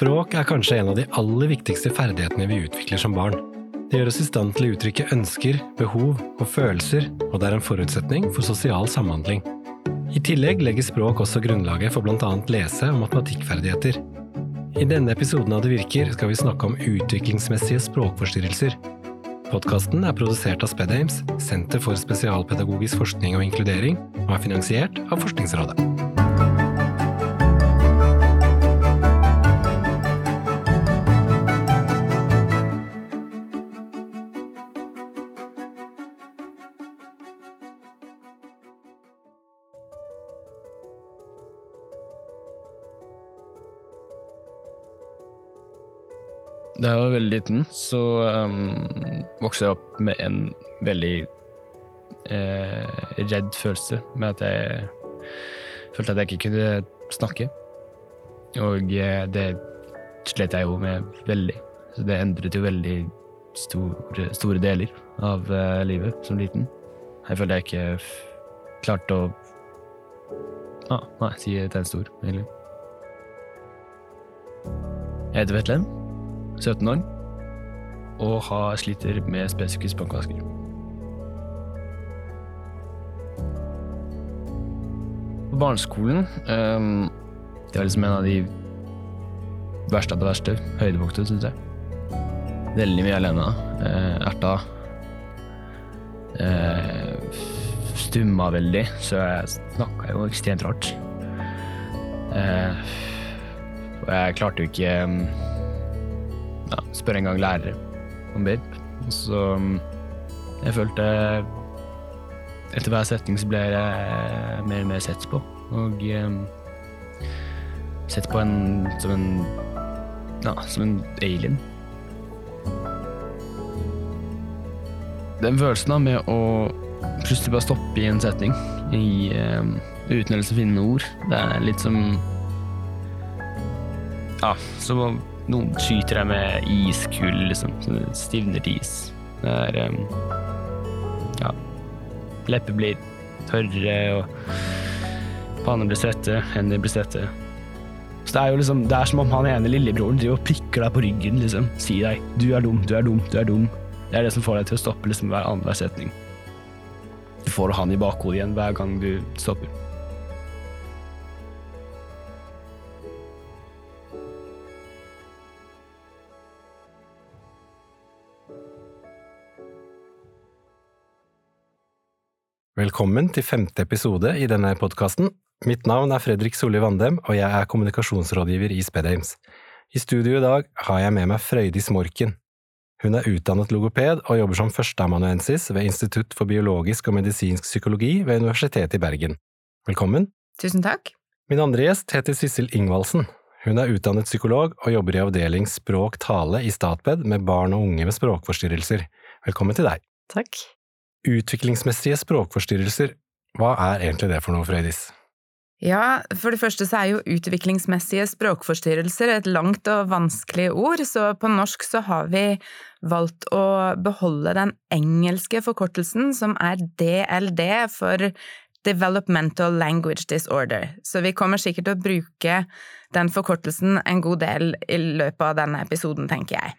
Språk er kanskje en av de aller viktigste ferdighetene vi utvikler som barn. Det gjør oss i stand til å uttrykke ønsker, behov og følelser, og det er en forutsetning for sosial samhandling. I tillegg legger språk også grunnlaget for bl.a. lese- og matematikkferdigheter. I denne episoden av Det virker skal vi snakke om utviklingsmessige språkforstyrrelser. Podkasten er produsert av Spedheims, Senter for spesialpedagogisk forskning og inkludering, og er finansiert av Forskningsrådet. Da jeg var veldig liten, så um, vokste jeg opp med en veldig eh, redd følelse med at jeg følte at jeg ikke kunne snakke. Og eh, det slet jeg jo med veldig. Så det endret jo veldig store, store deler av eh, livet som liten. Jeg følte jeg ikke klarte å ah, Nei, si et eneste ord, egentlig. Jeg heter Vetlem. 17 år og har sliter med spesifikke språkvansker. På barneskolen ehm, Det var liksom en av de verste av det verste. Høydepunktet, syns jeg. Veldig mye alene. Uh, erta. Eh, stumma veldig, så jeg snakka jo ekstremt rart. Eh, og jeg klarte jo ikke ehm, ja, spør en gang lærere om BIRP. Og så um, Jeg følte Etter hver setning så ble jeg mer og mer sett på. Og eh, sett på en som en Ja, som en alien. Den følelsen da med å plutselig bare stoppe i en setning i, eh, uten å finne noen ord, det er litt som Ja, som om noen skyter deg med iskull, liksom. Stivner til is. Det er um, Ja. Lepper blir tørre, og panner blir svette, hender blir svette. Så det er jo liksom, det er som om han ene lillebroren driver og prikker deg på ryggen, liksom. Sier deg 'du er dum, du er dum, du er dum'. Det er det som får deg til å stoppe liksom hver annenhver setning. Du får han i bakhodet igjen hver gang du stopper. Velkommen til femte episode i denne podkasten. Mitt navn er Fredrik Solli Vandem, og jeg er kommunikasjonsrådgiver i Spedheims. I studio i dag har jeg med meg Frøydis Morken. Hun er utdannet logoped og jobber som førsteamanuensis ved Institutt for biologisk og medisinsk psykologi ved Universitetet i Bergen. Velkommen. Tusen takk. Min andre gjest heter Sissel Ingvaldsen. Hun er utdannet psykolog og jobber i avdeling språk-tale i Statped med barn og unge med språkforstyrrelser. Velkommen til deg. Takk. Utviklingsmessige språkforstyrrelser, hva er egentlig det for noe, Frøydis? Ja, for det første så er jo utviklingsmessige språkforstyrrelser et langt og vanskelig ord, så på norsk så har vi valgt å beholde den engelske forkortelsen, som er DLD for Developmental Language Disorder, så vi kommer sikkert til å bruke den forkortelsen en god del i løpet av denne episoden, tenker jeg.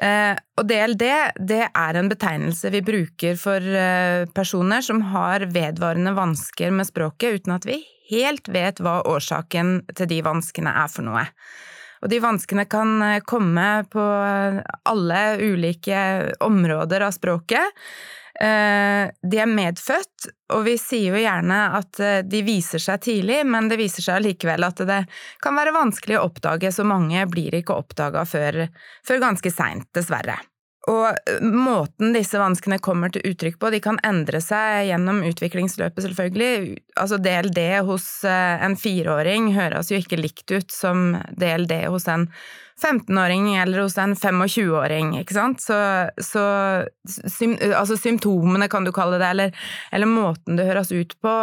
Eh, og DLD det er en betegnelse vi bruker for eh, personer som har vedvarende vansker med språket uten at vi helt vet hva årsaken til de vanskene er for noe. Og de vanskene kan eh, komme på alle ulike områder av språket. De er medfødt, og vi sier jo gjerne at de viser seg tidlig, men det viser seg likevel at det kan være vanskelig å oppdage, så mange blir ikke oppdaga før, før ganske seint, dessverre. Og måten disse vanskene kommer til uttrykk på, de kan endre seg gjennom utviklingsløpet, selvfølgelig. Altså DLD hos en fireåring høres jo ikke likt ut som DLD hos en 15-åring eller hos en 25-åring, ikke sant? Så, så sym, altså symptomene, kan du kalle det, eller, eller måten det høres ut på,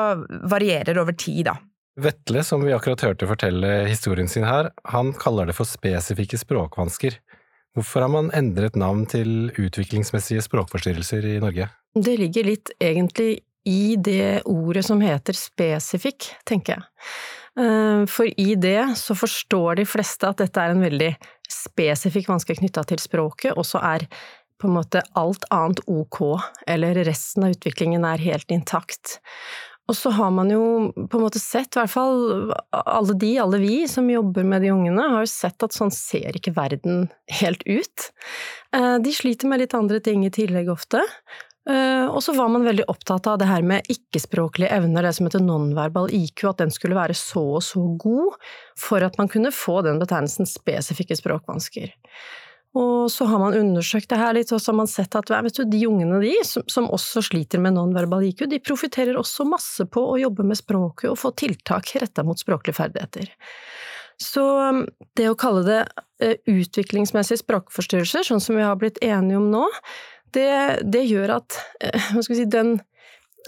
varierer over tid, da. Vetle, som vi akkurat hørte fortelle historien sin her, han kaller det for spesifikke språkvansker. Hvorfor har man endret navn til utviklingsmessige språkforstyrrelser i Norge? Det ligger litt egentlig i det ordet som heter spesifikk, tenker jeg. Eh, for i det så forstår de fleste at dette er en veldig spesifikk vanske knytta til språket, og så er på en måte alt annet ok, eller resten av utviklingen er helt intakt. Og så har man jo på en måte sett, i hvert fall alle de, alle vi som jobber med de ungene, har jo sett at sånn ser ikke verden helt ut. Eh, de sliter med litt andre ting i tillegg ofte. Eh, og så var man veldig opptatt av det her med ikke-språklige evner, det som heter nonverbal IQ, at den skulle være så og så god for at man kunne få den betegnelsen spesifikke språkvansker. Og så har man undersøkt det her litt, og så har man sett at du, de ungene de, som, som, også sliter med nonverbal IQ, de profitterer også masse på å jobbe med språket og få tiltak retta mot språklige ferdigheter. Så um, det å kalle det uh, utviklingsmessige språkforstyrrelser, sånn som vi har blitt enige om nå, det, det gjør at skal si, den,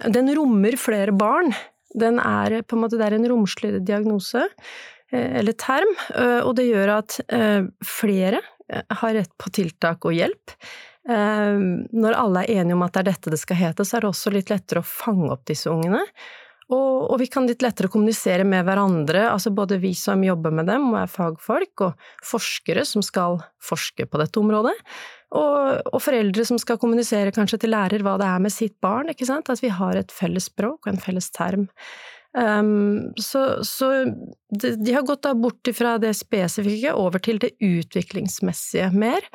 den rommer flere barn. Den er på en måte, det er en romsligere diagnose uh, eller term, og det gjør at flere Eh, har rett på tiltak og hjelp. Eh, når alle er enige om at det er dette det skal hete, så er det også litt lettere å fange opp disse ungene. Og, vi kan litt lettere kommunisere med hverandre, altså både vi som jobber med dem og er fagfolk, og forskere som skal forske på dette området, og, foreldre som skal kommunisere kanskje til lærer hva det er med sitt barn, ikke sant, at vi har et felles språk og en felles term. Um, så, så de, de, har gått da bort fra det spesifikke over til det utviklingsmessige mer,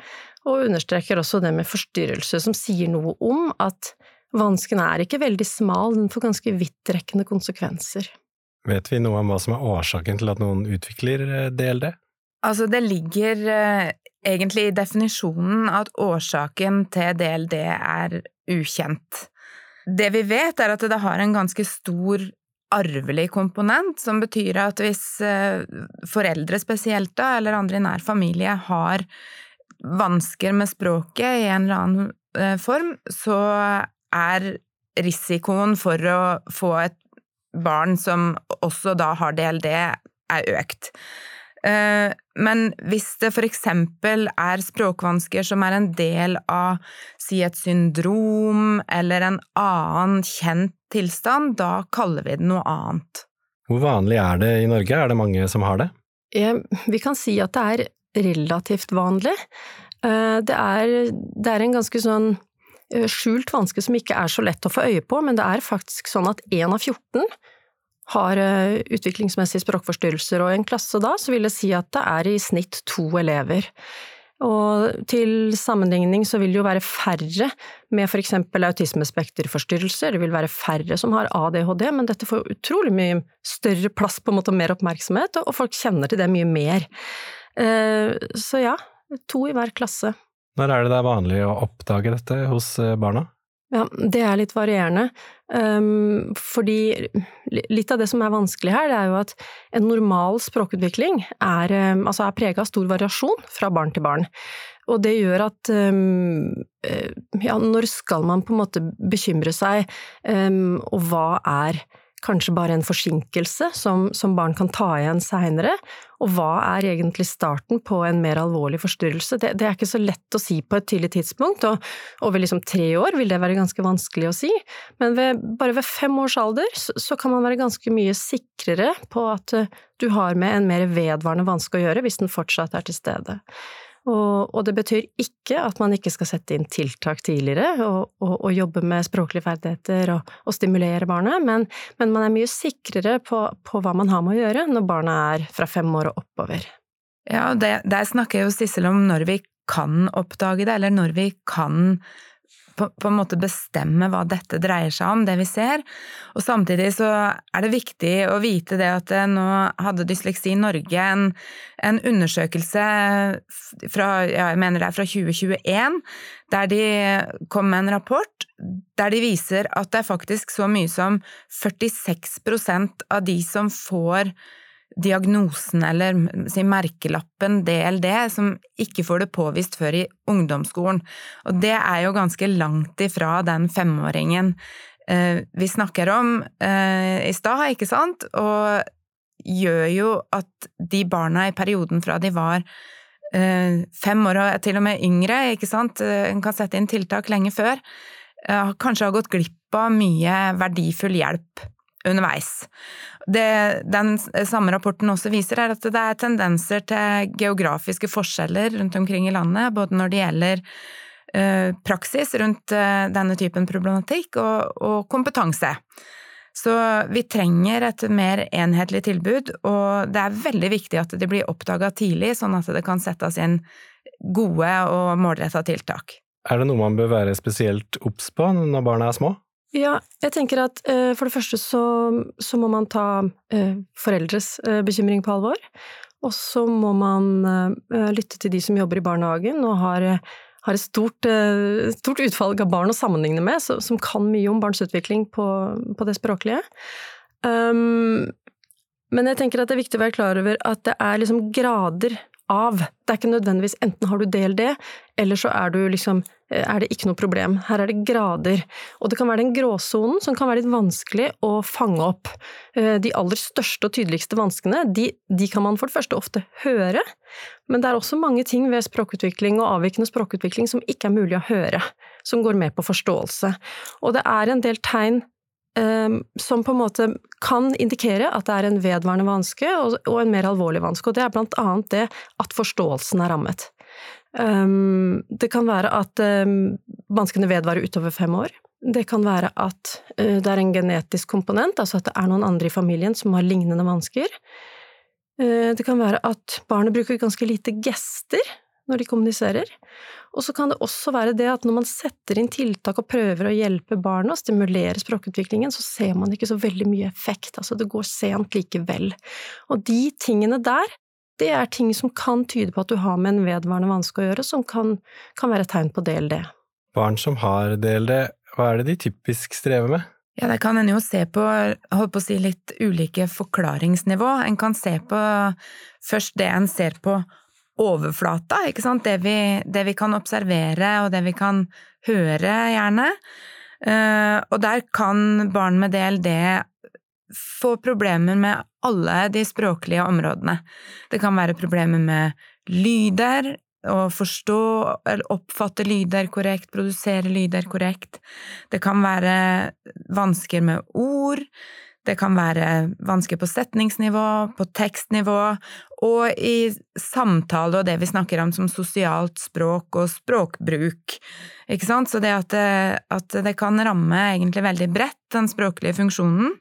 og understreker også det med forstyrrelse, som sier noe om at vansken er ikke veldig smal, den får ganske vidtrekkende konsekvenser. Vet vi noe om hva som er årsaken til at noen utvikler eh, DLD? Altså, det ligger eh, egentlig i definisjonen at årsaken til DLD er ukjent. Det vi vet, er at det har en ganske stor arvelig komponent, som betyr at hvis eh, foreldre spesielt, da, eller andre i nær familie, har vansker med språket i en eller annen eh, form, så er risikoen for å få et barn som også da har DLD, er økt. Eh, men hvis det for eksempel er språkvansker som er en del av si et syndrom eller en annen kjent tilstand, da kaller vi det noe annet. Hvor vanlig er det i Norge, er det mange som har det? Vi kan si at det er relativt vanlig. Eh, det er, det er en ganske sånn eh, skjult vanske som ikke er så lett å få øye på, men det er faktisk sånn at én av 14 har eh, utviklingsmessige språkforstyrrelser, og en klasse da så vil jeg si at det er i snitt to elever. Og til sammenligning så vil det jo være færre med for eksempel autismespekterforstyrrelser, det vil være færre som har ADHD, men dette får utrolig mye større plass på en måte og mer oppmerksomhet, og folk kjenner til det mye mer. Eh, så ja, to i hver klasse. Når er det det er vanlig å oppdage dette hos eh, barna? Ja, det er litt varierende. Um, fordi litt av det som er vanskelig her, det er jo at en normal språkutvikling er, um, altså er prega av stor variasjon fra barn til barn. Og det gjør at um, ja, når skal man på en måte bekymre seg, og hva er kanskje bare en forsinkelse som, som barn kan ta igjen seinere, og hva er egentlig starten på en mer alvorlig forstyrrelse? Det, det er ikke så lett å si på et tidlig tidspunkt, og over liksom tre år vil det være ganske vanskelig å si, men ved, bare ved fem års alder så, så, kan man være ganske mye sikrere på at uh, du har med en mer vedvarende vanske å gjøre hvis den fortsatt er til stede. Og, og, det betyr ikke at man ikke skal sette inn tiltak tidligere og, og, og jobbe med språklige ferdigheter og, stimulere barnet, men, men, man er mye sikrere på, på, hva man har med å gjøre når barna er fra fem år og oppover. Ja, det, der snakker jo Sissel om når vi kan oppdage det, eller når vi kan på, på, en måte bestemme hva dette dreier seg om, det vi ser. Og samtidig så er det viktig å vite det at eh, nå hadde Dysleksi Norge en, en undersøkelse fra, ja, jeg mener det er fra 2021, der de kom med en rapport der de viser at det er faktisk så mye som 46% av de som får diagnosen eller si, merkelappen DLD, som ikke får det påvist før i ungdomsskolen. Og det er jo ganske langt ifra den femåringen eh, vi snakker om eh, i stad, ikke sant? Og gjør jo at de barna i perioden fra de var eh, fem år og til og med yngre, ikke sant, eh, en kan sette inn tiltak lenge før, eh, kanskje har gått glipp av mye verdifull hjelp underveis. Det den samme rapporten også viser, er at det er tendenser til geografiske forskjeller rundt omkring i landet, både når det gjelder eh, praksis rundt eh, denne typen problematikk og, og kompetanse. Så vi trenger et mer enhetlig tilbud, og det er veldig viktig at det blir oppdaga tidlig, sånn at det kan settes inn gode og målretta tiltak. Er det noe man bør være spesielt obs på når barna er små? Ja, jeg tenker at uh, for det første så, så må man ta uh, foreldres uh, bekymring på alvor. Og så må man lytte til de som jobber i barnehagen og har, har et stort, stort, utvalg av barn å sammenligne med, så, som kan mye om barns utvikling på, på det språklige. Um, men jeg tenker at det er viktig å være klar over at det er liksom grader av. Det er ikke nødvendigvis enten har du DLD, eller så er, du liksom, er det ikke noe problem. Her er det grader. Og det kan være den gråsonen som kan være litt vanskelig å fange opp. Eh, de aller største og tydeligste vanskene, de, de, kan man for det første ofte høre, men det er også mange ting ved språkutvikling og avvikende språkutvikling som ikke er mulig å høre, som går med på forståelse. Og det er en del tegn Ehm, som på en måte kan indikere at det er en vedvarende vanske og en mer alvorlig vanske. Og det er blant annet det at forståelsen er rammet. Ehm, det kan være at ehm, vanskene vedvarer utover fem år. Det kan være at eh, det er en genetisk komponent, altså at det er noen andre i familien som har lignende vansker. Eh, det kan være at barnet bruker ganske lite gester når de kommuniserer. Og så kan det også være det at når man setter inn tiltak og prøver å hjelpe barna og stimulere språkutviklingen, så ser man ikke så veldig mye effekt. Altså det går sent likevel. Og de tingene der, det er ting som kan tyde på at du har med en vedvarende vanske å gjøre, som kan, kan være et tegn på DLD. Barn som har DLD, hva er det de typisk strever med? Ja, det kan en jo se på, holdt på å si, litt ulike forklaringsnivå. En kan se på først det en ser på overflata, ikke sant, det vi, det vi, kan observere og det vi kan høre, gjerne. Uh, og der kan barn med DLD få problemer med alle de språklige områdene. Det kan være problemer med lyder, å forstå eller oppfatte lyder korrekt, produsere lyder korrekt. Det kan være vansker med ord. Det kan være vansker på setningsnivå, på tekstnivå, og i samtale og det vi snakker om som sosialt språk og språkbruk. Ikke sant? Så det at, det at det kan ramme egentlig veldig bredt, den språklige funksjonen.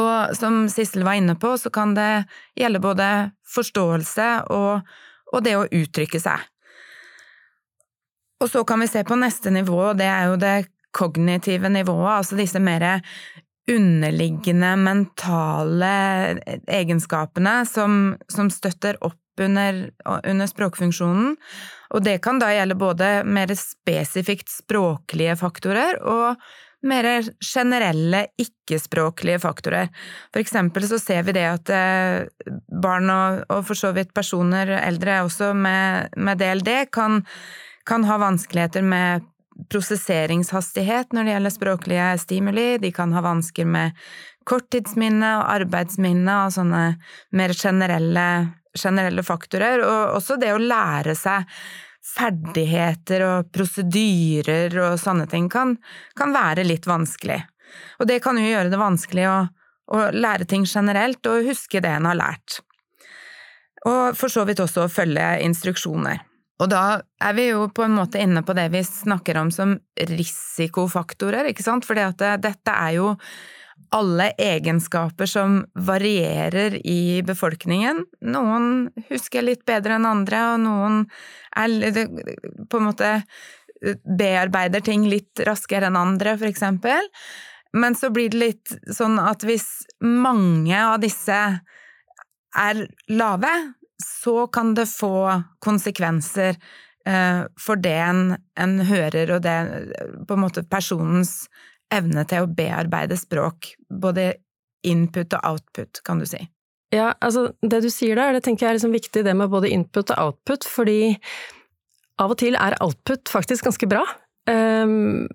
Og som Sissel var inne på, så kan det gjelde både forståelse og, og det å uttrykke seg. Og så kan vi se på neste nivå, og det er jo det kognitive nivået, altså disse mer underliggende mentale egenskapene som, som støtter opp under, under, språkfunksjonen. Og det kan da gjelde både mer spesifikt språklige faktorer og mer generelle ikke-språklige faktorer. For eksempel så ser vi det at eh, barn og, og for så vidt personer eldre også med, med DLD kan, kan ha vanskeligheter med prosesseringshastighet når det gjelder språklige stimuli, de kan ha vansker med korttidsminne og arbeidsminne og sånne mer generelle, generelle faktorer, og også det å lære seg ferdigheter og prosedyrer og sånne ting kan, kan, være litt vanskelig. Og det kan jo gjøre det vanskelig å, å lære ting generelt og huske det en har lært. Og for så vidt også å følge instruksjoner. Og da er vi jo på en måte inne på det vi snakker om som risikofaktorer, ikke sant, fordi at dette er jo alle egenskaper som varierer i befolkningen. Noen husker litt bedre enn andre, og noen er på en måte bearbeider ting litt raskere enn andre, for eksempel. Men så blir det litt sånn at hvis mange av disse er lave, så kan det få konsekvenser eh, for det en, en, hører, og det på en måte personens evne til å bearbeide språk. Både input og output, kan du si. Ja, altså det du sier der, det tenker jeg er liksom viktig, det med både input og output, fordi av og til er output faktisk ganske bra. Um,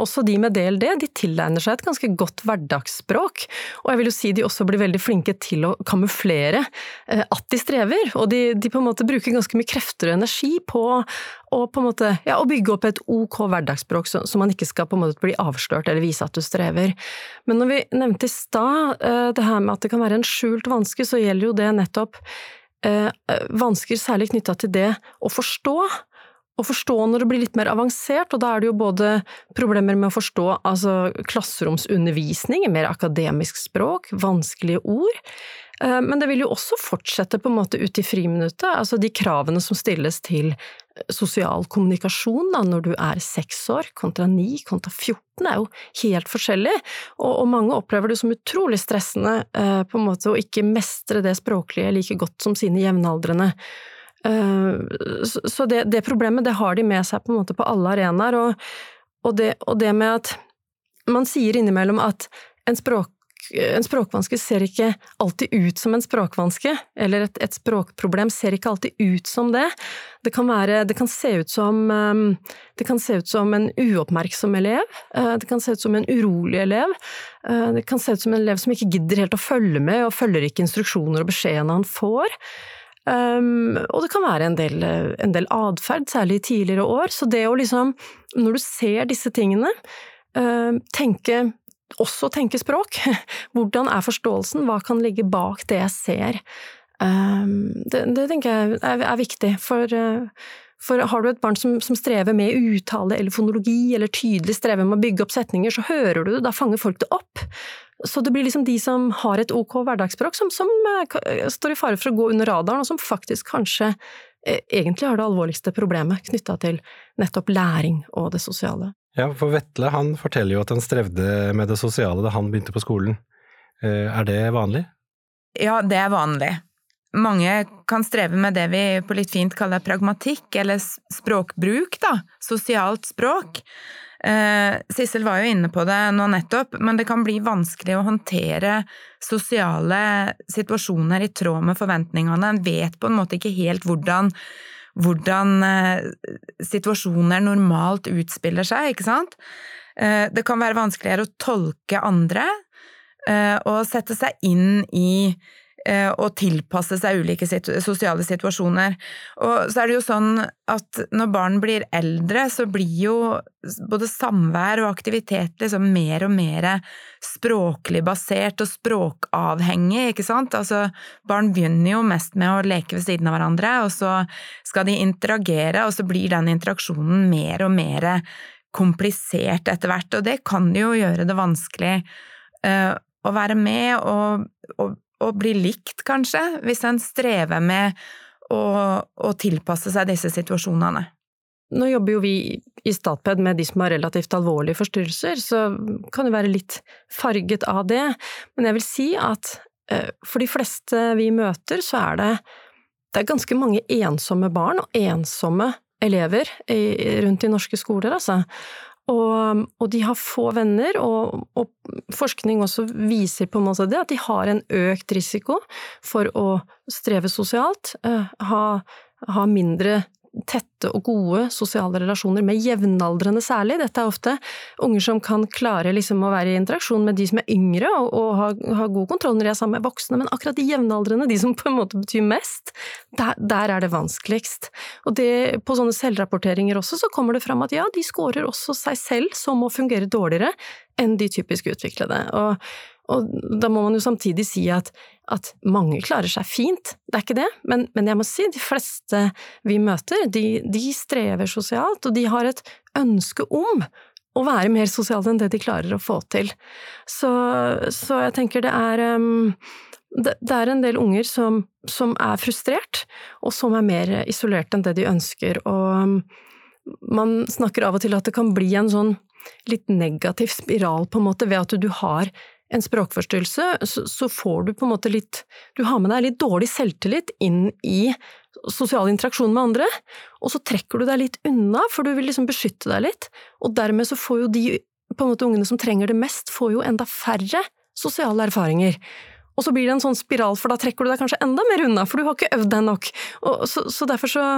også de med DLD de tilegner seg et ganske godt hverdagsspråk, og jeg vil jo si de også blir veldig flinke til å kamuflere uh, at de strever, og de, de, på en måte bruker ganske mye krefter og energi på å, på en måte, ja, å bygge opp et ok hverdagsspråk, så, så, man ikke skal på en måte bli avslørt eller vise at du strever. Men når vi nevnte i stad uh, det her med at det kan være en skjult vanske, så gjelder jo det nettopp uh, vansker særlig knytta til det å forstå å forstå når det blir litt mer avansert, og da er det jo både problemer med å forstå altså klasseromsundervisning, mer akademisk språk, vanskelige ord, eh, men det vil jo også fortsette på en måte ut i friminuttet, altså de kravene som stilles til sosial kommunikasjon da, når du er seks år kontra ni kontra 14 er jo helt forskjellig, og, og mange opplever det som utrolig stressende eh, på en måte å ikke mestre det språklige like godt som sine jevnaldrende. Eh, så det, det, problemet, det har de med seg på en måte på alle arenaer, og, og, og det med at man sier innimellom at en språk en språkvanske ser ikke alltid ut som en språkvanske, eller et, et, språkproblem ser ikke alltid ut som det. Det kan, være, det kan, se ut som um, Det kan se ut som en uoppmerksom elev, uh, det kan se ut som en urolig elev, det kan se ut som en elev som ikke gidder helt å følge med, og følger ikke instruksjoner og beskjedene han får. Um, og det kan være en del, en del atferd, særlig i tidligere år. Så det å liksom, når du ser disse tingene, uh, tenke også tenke språk. Hvordan er forståelsen, hva kan ligge bak det jeg ser? Um, det, det, tenker jeg er, er viktig, for, for har du et barn som, som, strever med uttale eller fonologi, eller tydelig strever med å bygge opp setninger, så hører du det, da fanger folk det opp. Så det blir liksom de som har et ok hverdagsspråk, som, som eh, står i fare for å gå under radaren, og som faktisk kanskje eh, egentlig har det alvorligste problemet knytta til nettopp læring og det sosiale. Ja, for Vetle han forteller jo at han strevde med det sosiale da han begynte på skolen. Eh, er det vanlig? Ja, det er vanlig. Mange kan streve med det vi på litt fint kaller pragmatikk, eller språkbruk, da. Sosialt språk. Eh, Sissel var jo inne på det nå nettopp, men det kan bli vanskelig å håndtere sosiale situasjoner i tråd med forventningene. En vet på en måte ikke helt hvordan, hvordan eh, situasjoner normalt utspiller seg, ikke sant? Eh, det kan være vanskeligere å tolke andre og sette seg inn i Eh, og tilpasse seg ulike situ sosiale situasjoner. Og så er det jo sånn at når barn blir eldre, så blir jo både samvær og aktivitet liksom mer og mer språklig basert og språkavhengig, ikke sant? Altså, barn begynner jo mest med å leke ved siden av hverandre, og så skal de interagere, og så blir den interaksjonen mer og mer komplisert etter hvert, og det kan jo gjøre det vanskelig uh, å være med og, og å bli likt, kanskje, hvis en strever med å, å, tilpasse seg disse situasjonene. Nå jobber jo vi i Statped med de som har relativt alvorlige forstyrrelser, så kan det være litt farget av det, men jeg vil si at eh, for de fleste vi møter, så er det, det er ganske mange ensomme barn og ensomme elever rundt i norske skoler, altså. Og, og, de har få venner, og, og, forskning også viser på en måte det, at de har en økt risiko for å streve sosialt, uh, ha, ha, mindre tette og gode sosiale relasjoner med jevnaldrende særlig. Dette er ofte unger som kan klare liksom å være i interaksjon med de som er yngre, og, og ha, ha, god kontroll når de er sammen med voksne, men akkurat de jevnaldrende, de som på en måte betyr mest, der, der er det vanskeligst. Og det, på sånne selvrapporteringer også, så kommer det fram at ja, de scorer også seg selv som å fungere dårligere enn de typisk utviklede. Og og da må man jo samtidig si at, at, mange klarer seg fint, det er ikke det, men, men jeg må si de fleste vi møter, de, de, strever sosialt, og de har et ønske om å være mer sosiale enn det de klarer å få til. Så, så jeg tenker det er um, det, det, er en del unger som, som, er frustrert, og som er mer isolert enn det de ønsker, og um, man snakker av og til at det kan bli en sånn litt negativ spiral, på en måte, ved at du har en språkforstyrrelse, så, får du på en måte litt Du har med deg litt dårlig selvtillit inn i sosial interaksjon med andre, og så trekker du deg litt unna, for du vil liksom beskytte deg litt, og dermed så får jo de på en måte ungene som trenger det mest, får jo enda færre sosiale erfaringer. Og så blir det en sånn spiral, for da trekker du deg kanskje enda mer unna, for du har ikke øvd deg nok. Og så, så derfor så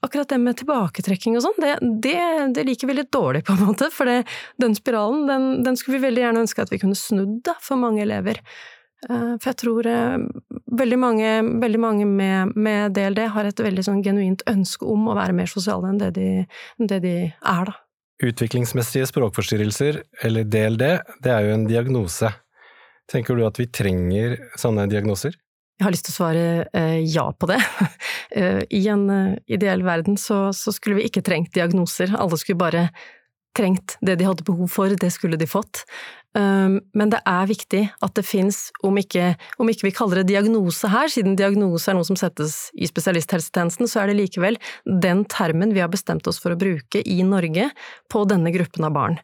Akkurat det med tilbaketrekking og sånn, det, det, det, liker vi litt dårlig, på en måte. For det, den spiralen, den, den, skulle vi veldig gjerne ønske at vi kunne snudd, for mange elever. Eh, for jeg tror eh, veldig mange, veldig mange med, med, DLD har et veldig sånn genuint ønske om å være mer sosiale enn det de, det de er, da. Utviklingsmessige språkforstyrrelser, eller DLD, det er jo en diagnose. Tenker du at vi trenger sånne diagnoser? Jeg har lyst til å svare eh, ja på det. eh, I en eh, ideell verden så, så, skulle vi ikke trengt diagnoser, alle skulle bare trengt det de hadde behov for, det skulle de fått. Um, men det er viktig at det fins, om, om, ikke vi kaller det diagnose her, siden diagnose er noe som settes i spesialisthelsetjenesten, så er det likevel den termen vi har bestemt oss for å bruke i Norge på denne gruppen av barn.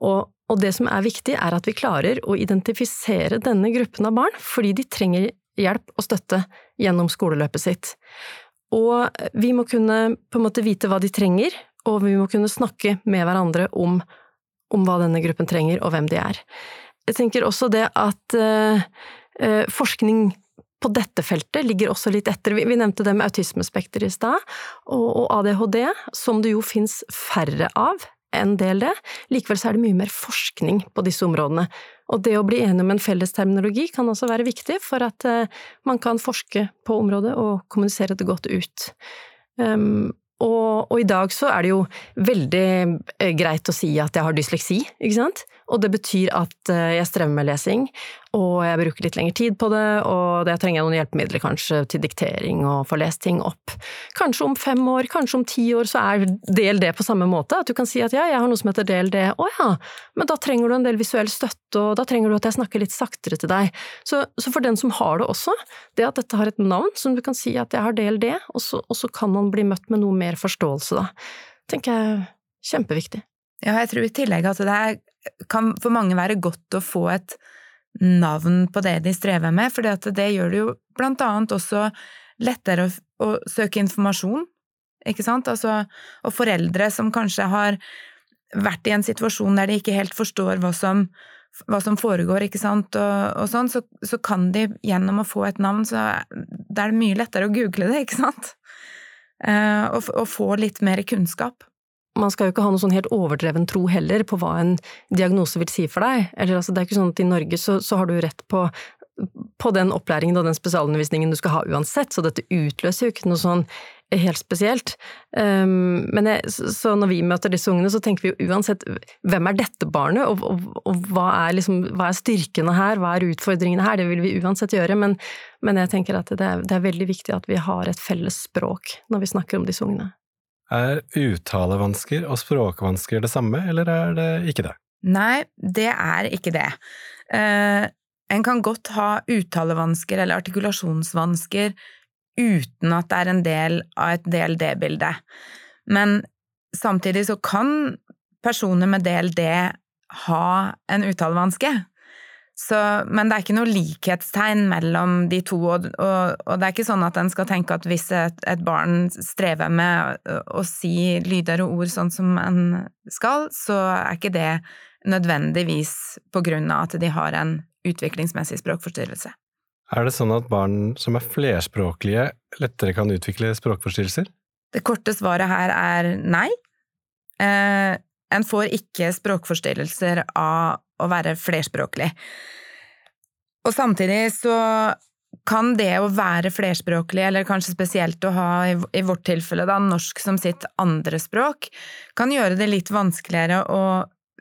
Og og det som er viktig, er at vi klarer å identifisere denne gruppen av barn, fordi de trenger hjelp og støtte gjennom skoleløpet sitt. Og vi må kunne på en måte vite hva de trenger, og vi må kunne snakke med hverandre om, om hva denne gruppen trenger, og hvem de er. Jeg tenker også det at uh, uh, forskning på dette feltet ligger også litt etter. Vi, vi nevnte det med autismespekter i stad, og, og ADHD, som det jo fins færre av en del det. Likevel så er det mye mer forskning på disse områdene. Og det å bli enig om en felles terminologi kan også være viktig for at uh, man kan forske på området og kommunisere det godt ut. Um, og, og, i dag så er det jo veldig eh, greit å si at jeg har dysleksi, ikke sant? Og det betyr at eh, jeg strever med lesing, og jeg bruker litt lengre tid på det, og jeg trenger noen hjelpemidler kanskje til diktering og få lest ting opp. Kanskje om fem år, kanskje om ti år så er DLD på samme måte, at du kan si at ja, jeg har noe som heter DLD, å ja, men da trenger du en del visuell støtte, og da trenger du at jeg snakker litt saktere til deg. Så, så for den som har det også, det at dette har et navn som du kan si at jeg har DLD, og så, og så kan man bli møtt med noe mer forståelse da, tenker jeg kjempeviktig. Ja, jeg tror i tillegg at det kan for mange være godt å få et navn på det de strever med, for det gjør det jo blant annet også lettere å, å, søke informasjon, ikke sant, altså, og foreldre som kanskje har vært i en situasjon der de ikke helt forstår hva som, hva som foregår, ikke sant, og, og sånn, så, så, kan de gjennom å få et navn, så det er det mye lettere å google det, ikke sant, uh, og, og få litt mer kunnskap man skal jo ikke ha noe sånn helt overdreven tro heller på hva en diagnose vil si for deg. Eller altså, det er ikke sånn at i Norge så, så har du rett på, på den opplæringen og den spesialundervisningen du skal ha uansett, så dette utløser jo ikke noe sånn helt spesielt. Um, men jeg, så når vi møter disse ungene, så tenker vi jo uansett hvem er dette barnet, og, og, og hva, er liksom, hva, er styrkene her, hva er utfordringene her, det vil vi uansett gjøre, men, men jeg tenker at det er, det er veldig viktig at vi har et felles språk når vi snakker om disse ungene. Er uttalevansker og språkvansker det samme, eller er det ikke det? Nei, det er ikke det. Uh, en kan godt ha uttalevansker eller artikulasjonsvansker uten at det er en del av et DLD-bilde. Men samtidig så kan personer med DLD ha en uttalevanske. Så, men det er ikke noe likhetstegn mellom de to, og, og, og, det er ikke sånn at en skal tenke at hvis et, et barn strever med å, å, si lyder og ord sånn som en skal, så er ikke det nødvendigvis på grunn av at de har en utviklingsmessig språkforstyrrelse. Er det sånn at barn som er flerspråklige, lettere kan utvikle språkforstyrrelser? Det korte svaret her er nei. Eh, en får ikke språkforstyrrelser av å være flerspråklig. Og samtidig så kan det å være flerspråklig, eller kanskje spesielt å ha, i vårt tilfelle, da, norsk som sitt andre språk, kan gjøre det litt vanskeligere å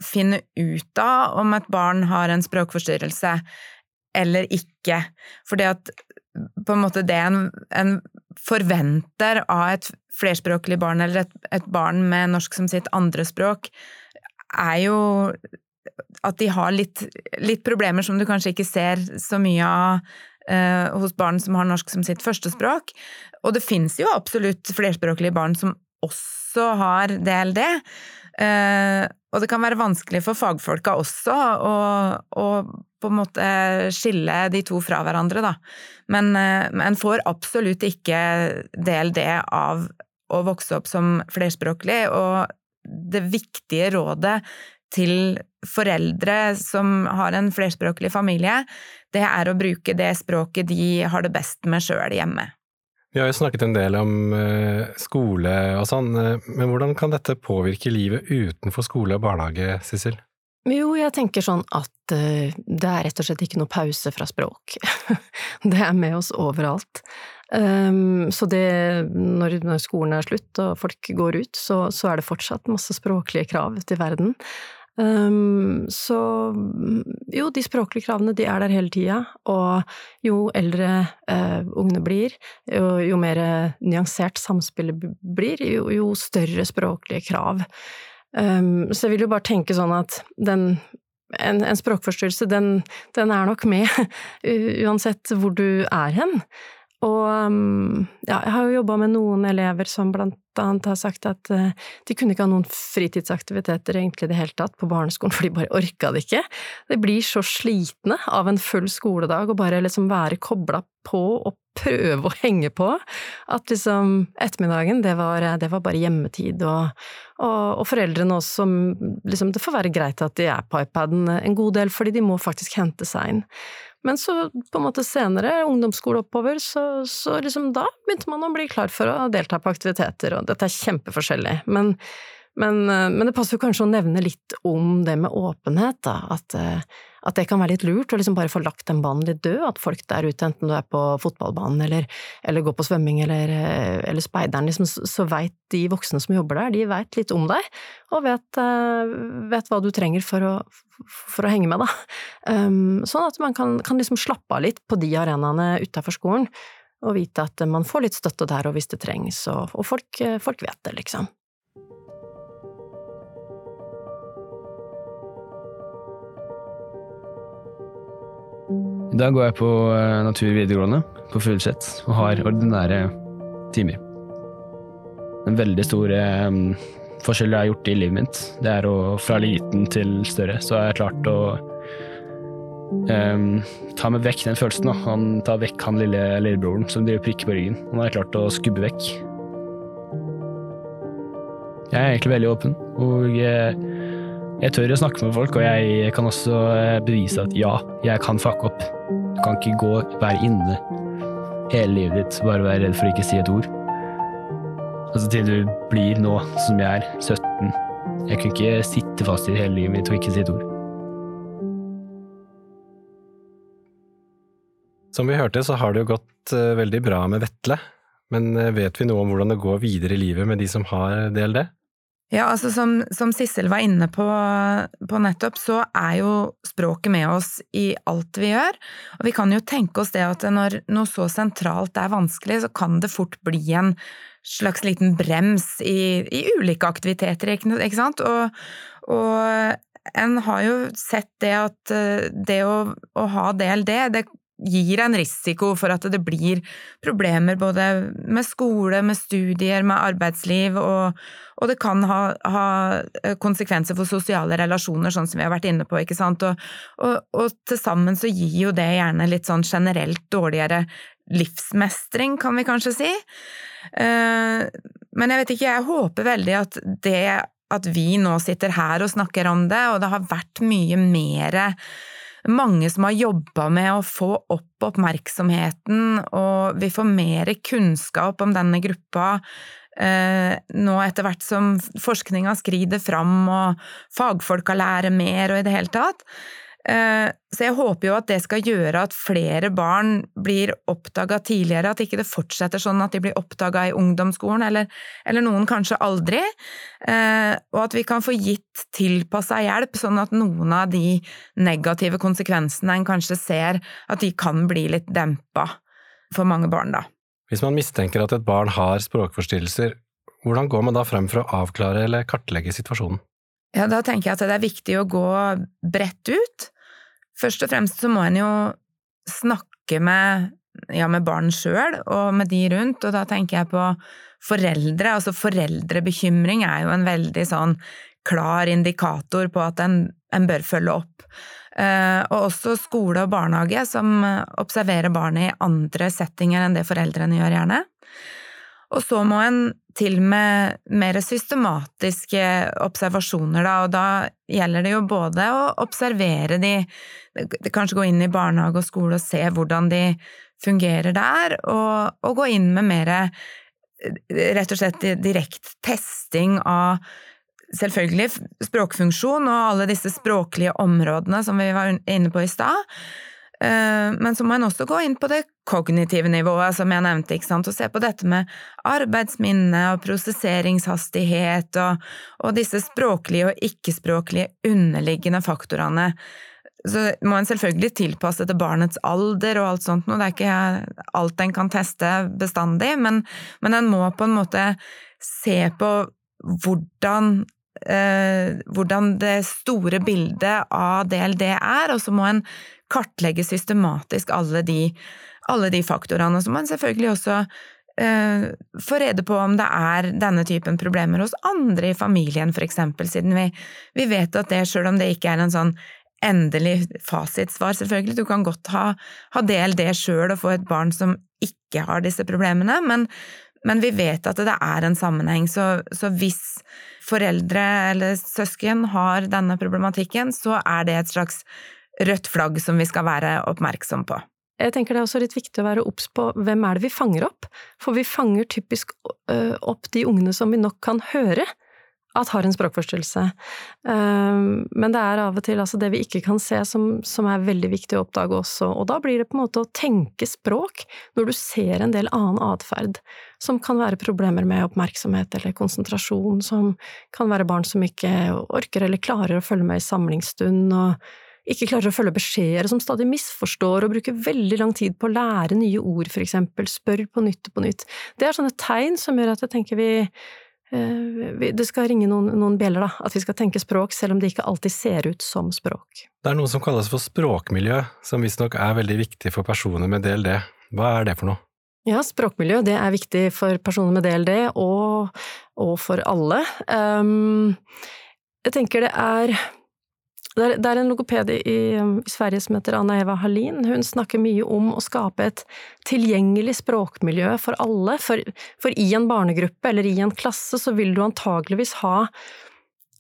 finne ut av om et barn har en språkforstyrrelse eller ikke. Fordi at på en måte det en, en forventer av et flerspråklig barn, eller et, et barn med norsk som sitt andre språk, er jo at de har litt, litt, problemer som du kanskje ikke ser så mye av eh, hos barn som har norsk som sitt førstespråk. Og det fins jo absolutt flerspråklige barn som også har DLD. Eh, og det kan være vanskelig for fagfolka også å, å, på en måte skille de to fra hverandre, da. Men eh, en får absolutt ikke DLD av å vokse opp som flerspråklig, og det viktige rådet til foreldre som har en flerspråklig familie, det er å bruke det språket de har det best med sjøl hjemme. Vi har jo snakket en del om eh, skole og sånn, eh, men hvordan kan dette påvirke livet utenfor skole og barnehage, Sissel? Jo, jeg tenker sånn at uh, det er rett og slett ikke noe pause fra språk. det er med oss overalt. Um, så det, når, når, skolen er slutt og folk går ut, så, så er det fortsatt masse språklige krav i verden. Um, så jo, de språklige kravene de er der hele tida, og jo eldre uh, ungene blir, jo, jo mer nyansert samspillet blir, jo, jo større språklige krav. Um, så jeg vil jo bare tenke sånn at den en, en språkforstyrrelse, den, den, er nok med uansett hvor du er hen. Og um, ja, jeg har jo jobba med noen elever som blant annet har sagt at uh, de kunne ikke ha noen fritidsaktiviteter egentlig i det hele tatt på barneskolen, for de bare orka det ikke. De blir så slitne av en full skoledag og bare liksom være kobla på og prøve å henge på, at liksom ettermiddagen, det var, det var bare hjemmetid, og, og, og, foreldrene også, liksom, det får være greit at de er på iPaden en god del, fordi de må faktisk hente seg inn. Men så på en måte senere, ungdomsskole oppover, så, så liksom da begynte man å bli klar for å delta på aktiviteter, og dette er kjempeforskjellig. Men, men, men det passer jo kanskje å nevne litt om det med åpenhet, da. At, at det kan være litt lurt å liksom bare få lagt den banen litt død. At folk der ute, enten du er på fotballbanen eller, eller går på svømming eller, eller speideren, liksom, så veit de voksne som jobber der, de veit litt om deg, og vet, vet hva du trenger for å, for å henge med, da. Um, sånn at man kan, kan liksom slappe av litt på de arenaene utafor skolen, og vite at man får litt støtte der og hvis det trengs, og folk, folk vet det, liksom. I dag går jeg på eh, Natur videregående på Fuglset og har ordinære timer. En veldig stor um, forskjell jeg har gjort i livet mitt, det er å fra liten til større, så har jeg klart å um, ta meg vekk den følelsen. Da. Han tar vekk han lille lillebroren som driver prikker på ryggen. Han har jeg klart å skubbe vekk. Jeg er egentlig veldig åpen, og jeg, jeg tør å snakke med folk, og jeg kan også eh, bevise at ja, jeg kan fucke opp. Du kan ikke gå, være inne hele livet ditt, bare være redd for å ikke si et ord. Altså til du blir nå som jeg er, 17. Jeg kunne ikke sitte fast i hele livet mitt og ikke si et ord. Som vi hørte, så har det jo gått uh, veldig bra med Vetle, men uh, vet vi noe om hvordan det går videre i livet med de som har DLD? Ja, altså som, som Sissel var inne på, på, nettopp, så er jo språket med oss i alt vi gjør. Og vi kan jo tenke oss det at når noe så sentralt er vanskelig, så kan det fort bli en slags liten brems i, i ulike aktiviteter, ikke sant? Og, og en har jo sett det at eh, det å, å ha DLD, det gir en risiko for at det blir problemer både med skole, med studier, med arbeidsliv, og, og det kan ha, ha, konsekvenser for sosiale relasjoner, sånn som vi har vært inne på, ikke sant. Og, og, og til sammen så gir jo det gjerne litt sånn generelt dårligere livsmestring, kan vi kanskje si. Eh, men jeg vet ikke, jeg håper veldig at det at vi nå sitter her og snakker om det, og det har vært mye mere mange som har jobba med å få opp oppmerksomheten, og vi får mer kunnskap om denne gruppa eh, nå etter hvert som forskninga skrider fram og fagfolka lærer mer og i det hele tatt. Eh, så jeg håper jo at det skal gjøre at flere barn blir oppdaga tidligere, at ikke det fortsetter sånn at de blir oppdaga i ungdomsskolen, eller, eller, noen kanskje aldri, eh, og at vi kan få gitt tilpassa hjelp, sånn at noen av de negative konsekvensene en kanskje ser, at de kan bli litt dempa for mange barn, da. Hvis man mistenker at et barn har språkforstyrrelser, hvordan går man da frem for å avklare eller kartlegge situasjonen? Ja, da tenker jeg at det er viktig å gå bredt ut. Først og fremst så må en jo snakke med, ja, med barn sjøl og med de rundt, og da tenker jeg på foreldre. Altså foreldrebekymring er jo en veldig sånn klar indikator på at en, en bør følge opp. Uh, og også skole og barnehage, som observerer barnet i andre settinger enn det foreldrene gjør, gjerne. Og så må en til med mer systematiske observasjoner, da, og da gjelder det jo både å observere de, kanskje gå inn i barnehage og skole og se hvordan de fungerer der, og, og gå inn med mer rett og slett direkte testing av selvfølgelig språkfunksjon og alle disse språklige områdene som vi var inne på i stad, men så må en også gå inn på det kognitive nivået, som jeg nevnte, og se på dette med arbeidsminne og prosesseringshastighet og, og disse språklige og ikke-språklige underliggende faktorene. Så må en selvfølgelig tilpasse til barnets alder og alt sånt noe, det er ikke alt en kan teste bestandig, men, men en må på en måte se på hvordan eh, hvordan det store bildet av DLD er, og så må en kartlegge systematisk alle de, alle de faktorene. Så må en selvfølgelig også eh, få rede på om det er denne typen problemer hos andre i familien, for eksempel, siden vi, vi vet at det, sjøl om det ikke er en sånn endelig fasitsvar, selvfølgelig, du kan godt ha, ha del det sjøl og få et barn som ikke har disse problemene, men, men vi vet at det er en sammenheng, så, så, hvis foreldre eller søsken har denne problematikken, så er det et slags rødt flagg som vi skal være oppmerksom på. Jeg tenker det er også litt viktig å være obs på hvem er det vi fanger opp, for vi fanger typisk opp de ungene som vi nok kan høre at har en språkforstyrrelse. Men det er av og til altså det vi ikke kan se som, som, er veldig viktig å oppdage også, og da blir det på en måte å tenke språk når du ser en del annen atferd, som kan være problemer med oppmerksomhet eller konsentrasjon, som kan være barn som ikke orker eller klarer å følge med i samlingsstund, og ikke klarer å følge beskjeder, som stadig misforstår og bruker veldig lang tid på å lære nye ord, for eksempel, spør på nytt og på nytt. Det er sånne tegn som gjør at jeg tenker vi, eh, det skal ringe noen, noen bjeller, da, at vi skal tenke språk, selv om det ikke alltid ser ut som språk. Det er noe som kalles for språkmiljø, som visstnok er veldig viktig for personer med DLD. Hva er det for noe? Ja, språkmiljø det er viktig for personer med DLD, og, og for alle. Um, jeg tenker det er det er, det er en logoped i, i, Sverige som heter Anna Eva Hallin. Hun snakker mye om å skape et tilgjengelig språkmiljø for alle. For, for i en barnegruppe eller i en klasse så vil du antageligvis ha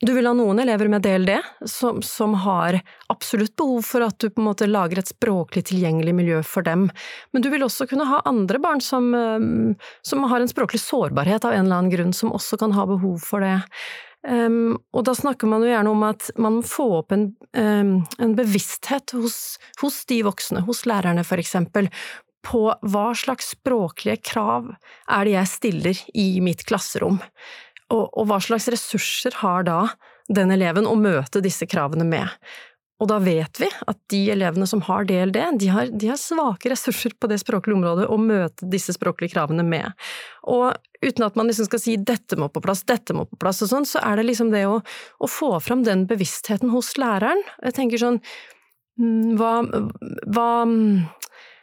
du vil ha noen elever med DLD som, som, har absolutt behov for at du på en måte lager et språklig tilgjengelig miljø for dem, men du vil også kunne ha andre barn som, som har en språklig sårbarhet av en eller annen grunn, som også kan ha behov for det. Um, og da snakker man jo gjerne om at man må få opp en, um, en bevissthet hos, hos, de voksne, hos lærerne for eksempel, på hva slags språklige krav er det jeg stiller i mitt klasserom, og, og hva slags ressurser har da den eleven å møte disse kravene med. Og da vet vi at de elevene som har DLD, de har, de har, svake ressurser på det språklige området å møte disse språklige kravene med. Og uten at man liksom skal si 'dette må på plass', 'dette må på plass' og sånn, så er det liksom det å, å få fram den bevisstheten hos læreren. Jeg tenker sånn mm, hva, hva,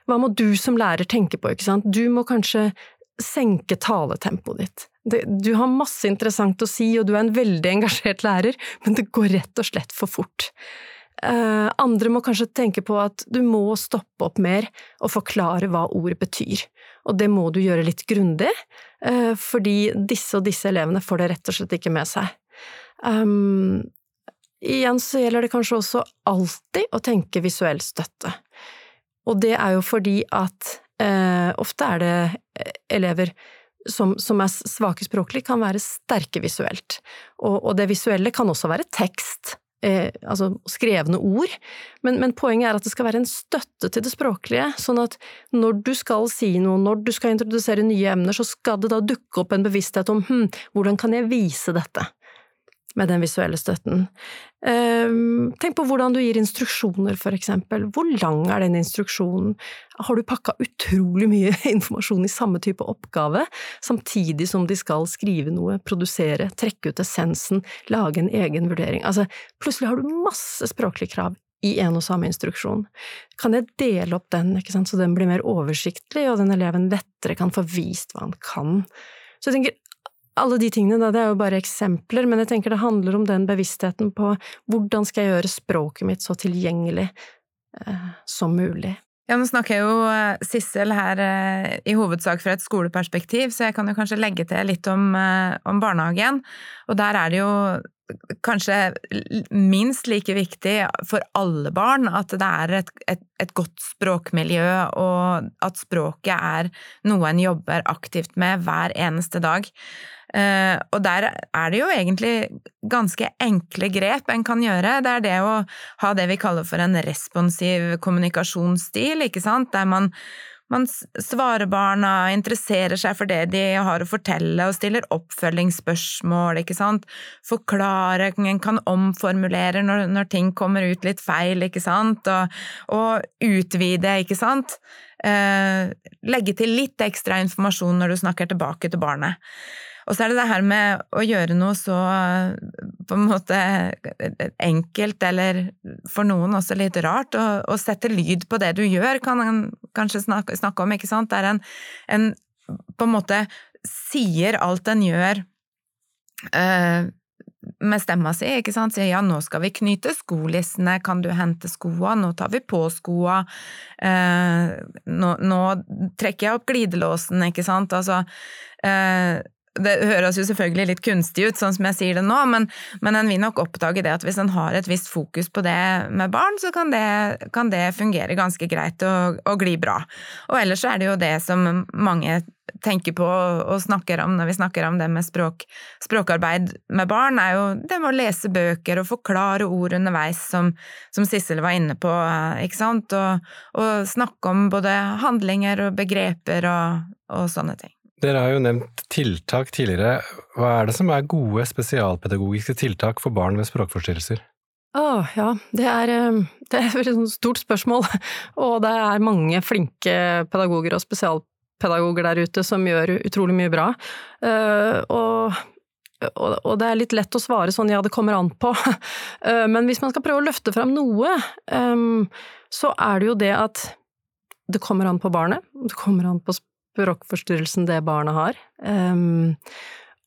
hva må du som lærer tenke på, ikke sant? Du må kanskje senke taletempoet ditt. du har masse interessant å si, og du er en veldig engasjert lærer, men det går rett og slett for fort. Eh, andre må kanskje tenke på at du må stoppe opp mer og forklare hva ordet betyr. Og det må du gjøre litt grundig, eh, fordi disse og disse elevene får det rett og slett ikke med seg. Um, igjen så gjelder det kanskje også alltid å tenke visuell støtte. Og det er jo fordi at uh, ofte er det elever som, som, er svake språklig, kan være sterke visuelt. Og, og det visuelle kan også være tekst eh, altså skrevne ord, men, men, poenget er at det skal være en støtte til det språklige, sånn at når du skal si noe, når du skal introdusere nye emner, så skal det da dukke opp en bevissthet om hm, hvordan kan jeg vise dette? Med den visuelle støtten. Ehm, tenk på hvordan du gir instruksjoner, for eksempel. Hvor lang er den instruksjonen? Har du pakka utrolig mye informasjon i samme type oppgave, samtidig som de skal skrive noe, produsere, trekke ut essensen, lage en egen vurdering? Altså, plutselig har du masse språklige krav i en og samme instruksjon. Kan jeg dele opp den, så den blir mer oversiktlig, og den eleven lettere kan få vist hva han kan? Så jeg tenker, alle de tingene, da, det er jo bare eksempler, men jeg tenker det handler om den bevisstheten på hvordan skal jeg gjøre språket mitt så tilgjengelig eh, som mulig. Ja, nå snakker jeg jo eh, Sissel her eh, i hovedsak fra et skoleperspektiv, så jeg kan jo kanskje legge til litt om, eh, om barnehagen. Og der er det jo kanskje minst like viktig for alle barn at det er et, et, et, godt språkmiljø, og at språket er noe en jobber aktivt med hver eneste dag. Uh, og der er det jo egentlig ganske enkle grep en kan gjøre. Det er det å ha det vi kaller for en responsiv kommunikasjonsstil, ikke sant, der man, man svarer barna, interesserer seg for det de har å fortelle, og stiller oppfølgingsspørsmål, ikke sant, forklarer, kan omformulere når, når, ting kommer ut litt feil, ikke sant, og, og utvide, ikke sant. Eh, legge til litt ekstra informasjon når du snakker tilbake til barnet. Og så er det det her med å gjøre noe så på en måte enkelt, eller for noen også litt rart, å sette lyd på det du gjør, kan man kanskje snakke, snakke om, ikke sant? Det er en, en på en måte sier alt en gjør uh, med stemma si, ikke sant, sier ja, nå skal vi knyte skolissene, kan du hente skoa, nå tar vi på skoa, uh, nå, nå, trekker jeg opp glidelåsen, ikke sant, altså uh, det høres jo selvfølgelig litt kunstig ut, sånn som jeg sier det nå, men, men en vil nok oppdage det at hvis en har et visst fokus på det med barn, så kan det, kan det fungere ganske greit og, og, gli bra. Og ellers er det jo det som mange tenker på og snakker om når vi snakker om det med språk, språkarbeid med barn, er jo det med å lese bøker og forklare ord underveis, som, som Sissel var inne på, ikke sant, og, og snakke om både handlinger og begreper og, og sånne ting. Dere har jo nevnt tiltak tidligere. Hva er det som er gode spesialpedagogiske tiltak for barn med språkforstyrrelser? Å, ja, det er, eh, det er et veldig stort spørsmål. Og det er mange flinke pedagoger og spesialpedagoger der ute som gjør utrolig mye bra. Eh, og, og det er litt lett å svare sånn ja, det kommer an på. Eh, men hvis man skal prøve å løfte fram noe, så er det jo det at det kommer an på barnet, det kommer an på språkforstyrrelsen det barnet har. Um,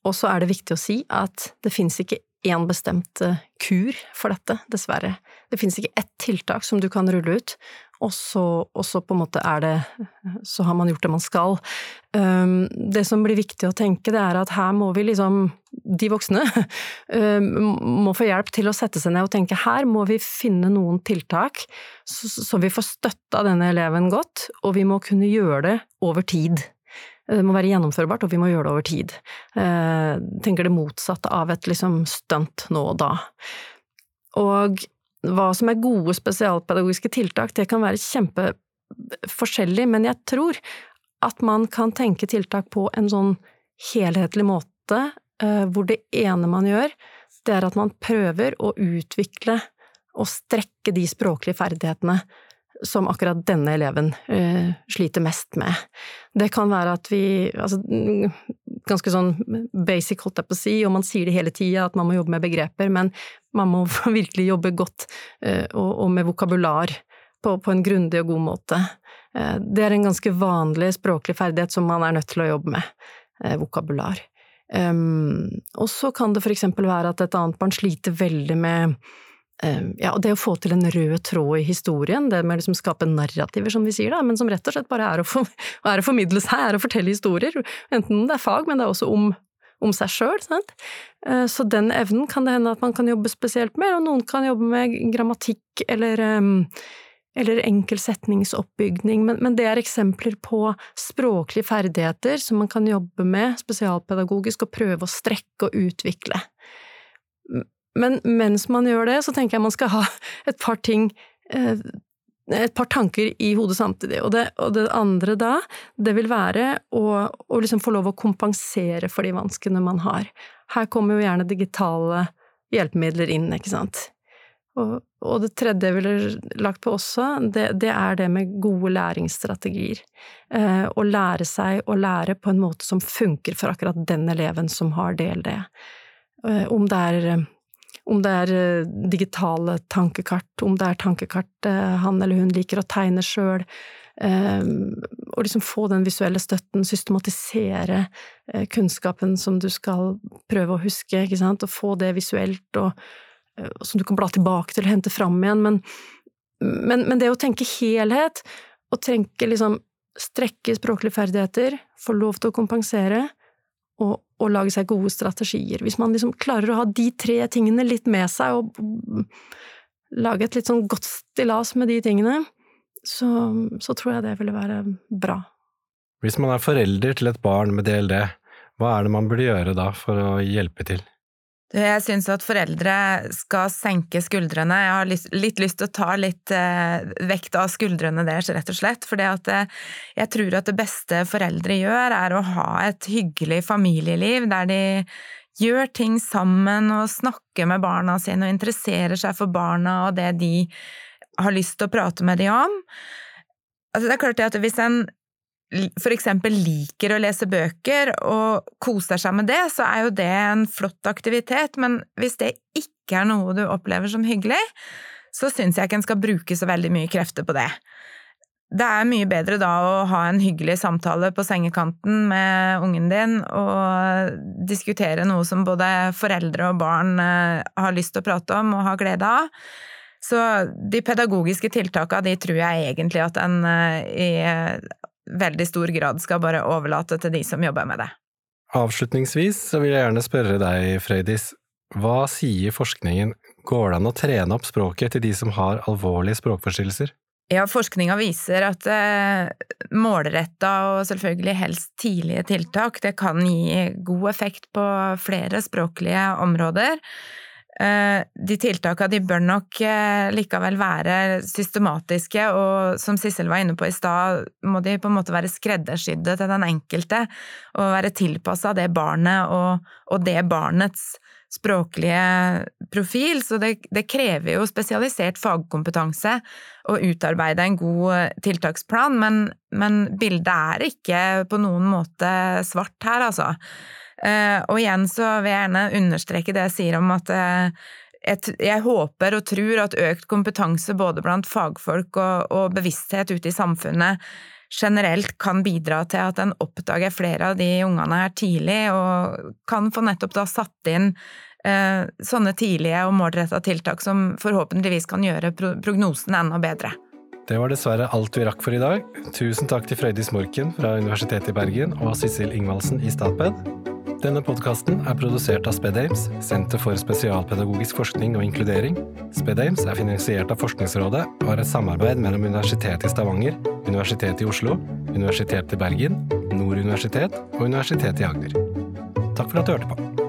og så er det viktig å si at det finnes ikke én bestemt eh, kur for dette, dessverre. Det finnes ikke ett tiltak som du kan rulle ut, og så, og så, på en måte er det Så har man gjort det man skal. Um, det som blir viktig å tenke, det er at her må vi liksom De voksne um, må få hjelp til å sette seg ned og tenke her må vi finne noen tiltak så, vi får støtta denne eleven godt, og vi må kunne gjøre det over tid. Det må være gjennomførbart, og vi må gjøre det over tid. Jeg uh, tenker det motsatte av et liksom stunt nå og da. Og hva som er gode spesialpedagogiske tiltak, det kan være kjempeforskjellig, men jeg tror at man kan tenke tiltak på en sånn helhetlig måte, eh, hvor det ene man gjør, det er at man prøver å utvikle og strekke de språklige ferdighetene som akkurat denne eleven uh, sliter mest med. Det kan være at vi altså, Ganske sånn basic, holdt jeg på å si, og man sier det hele tida at man må jobbe med begreper, men man må virkelig jobbe godt uh, og, og, med vokabular på, på en grundig og god måte. Uh, det er en ganske vanlig språklig ferdighet som man er nødt til å jobbe med. vokabular. Um, og så kan det for eksempel være at et annet barn sliter veldig med ja, og det å få til en rød tråd i historien, det med å liksom skape narrativer, som vi sier, da, men som rett og slett bare er å, for, er å formidle seg, er å fortelle historier. Enten det er fag, men det er også om, om seg sjøl. Ehm, så den evnen kan det hende at man kan jobbe spesielt med, og noen kan jobbe med grammatikk eller, ehm, eller enkel setningsoppbygning, men, men det er eksempler på språklige ferdigheter som man kan jobbe med spesialpedagogisk og prøve å strekke og utvikle. Men mens man gjør det, så tenker jeg man skal ha et par ting eh, et par tanker i hodet samtidig. Og det, og det andre da, det vil være å, å liksom få lov å kompensere for de vanskene man har. Her kommer jo gjerne digitale hjelpemidler inn, ikke sant. Og, og det tredje jeg ville lagt på også, det, det er det med gode læringsstrategier. Eh, å lære seg å lære på en måte som funker for akkurat den eleven som har DLD. Eh, om det er om det er eh, digitale tankekart, om det er tankekart eh, han eller hun liker å tegne sjøl. Eh, og liksom få den visuelle støtten, systematisere kunnskapen som du skal prøve å huske, ikke sant, og få det visuelt, og, som du kan bla tilbake til og hente fram igjen. Men, men, men det å tenke helhet, og tenke liksom strekke språklige ferdigheter, få lov til å kompensere, og, og, lage seg gode strategier. Hvis man liksom klarer å ha de tre tingene litt med seg, og lage et litt sånn godt stillas med de tingene, så, så tror jeg det ville være bra. Hvis man er forelder til et barn med DLD, hva er det man burde gjøre da for å hjelpe til? Jeg syns at foreldre skal senke skuldrene. Jeg har litt lyst til å ta litt eh, vekt av skuldrene deres, rett og slett. For eh, jeg tror at det beste foreldre gjør, er å ha et hyggelig familieliv der de gjør ting sammen og snakker med barna sine og interesserer seg for barna og det de har lyst til å prate med dem om. Altså, det er klart at hvis en eksempel liker å lese bøker og koser seg med det, så er jo det en flott aktivitet, men hvis det ikke er noe du opplever som hyggelig, så syns jeg ikke en skal bruke så veldig mye krefter på det. Det er mye bedre da å ha en hyggelig samtale på sengekanten med ungen din og diskutere noe som både foreldre og barn eh, har lyst til å prate om og har glede av. Så de pedagogiske tiltakene de tror jeg egentlig at en eh, i veldig stor grad skal bare overlate til de som jobber med det. Avslutningsvis så vil jeg gjerne spørre deg, Frøydis, hva sier forskningen, går det an å trene opp språket til de som har alvorlige språkforstyrrelser? Ja, forskninga viser at eh, målretta og selvfølgelig helst tidlige tiltak, det kan gi god effekt på flere språklige områder. Eh, de tiltakene de bør nok eh, likevel være systematiske, og som Sissel var inne på i stad, må de på en måte være skreddersydde til den enkelte, og være tilpassa det barnet og, og, det barnets språklige profil. Så det, det, krever jo spesialisert fagkompetanse å utarbeide en god tiltaksplan, men, men bildet er ikke på noen måte svart her, altså. Eh, og igjen så vil jeg gjerne understreke det jeg sier om at eh, jeg, håper og tror at økt kompetanse både blant fagfolk og, og bevissthet ute i samfunnet generelt kan bidra til at en oppdager flere av de ungene her tidlig, og kan få nettopp da satt inn eh, sånne tidlige og målretta tiltak som forhåpentligvis kan gjøre prognosen enda bedre. Det var dessverre alt vi rakk for i dag. Tusen takk til Frøydis Morken fra Universitetet i Bergen og Sissel Ingvaldsen i Statped. Denne podkasten er produsert av SpedAmes, Senter for spesialpedagogisk forskning og inkludering. SpedAmes er finansiert av Forskningsrådet og har et samarbeid mellom Universitetet i Stavanger, Universitetet i Oslo, Universitetet i Bergen, Nord universitet og Universitetet i Agder. Takk for at du hørte på.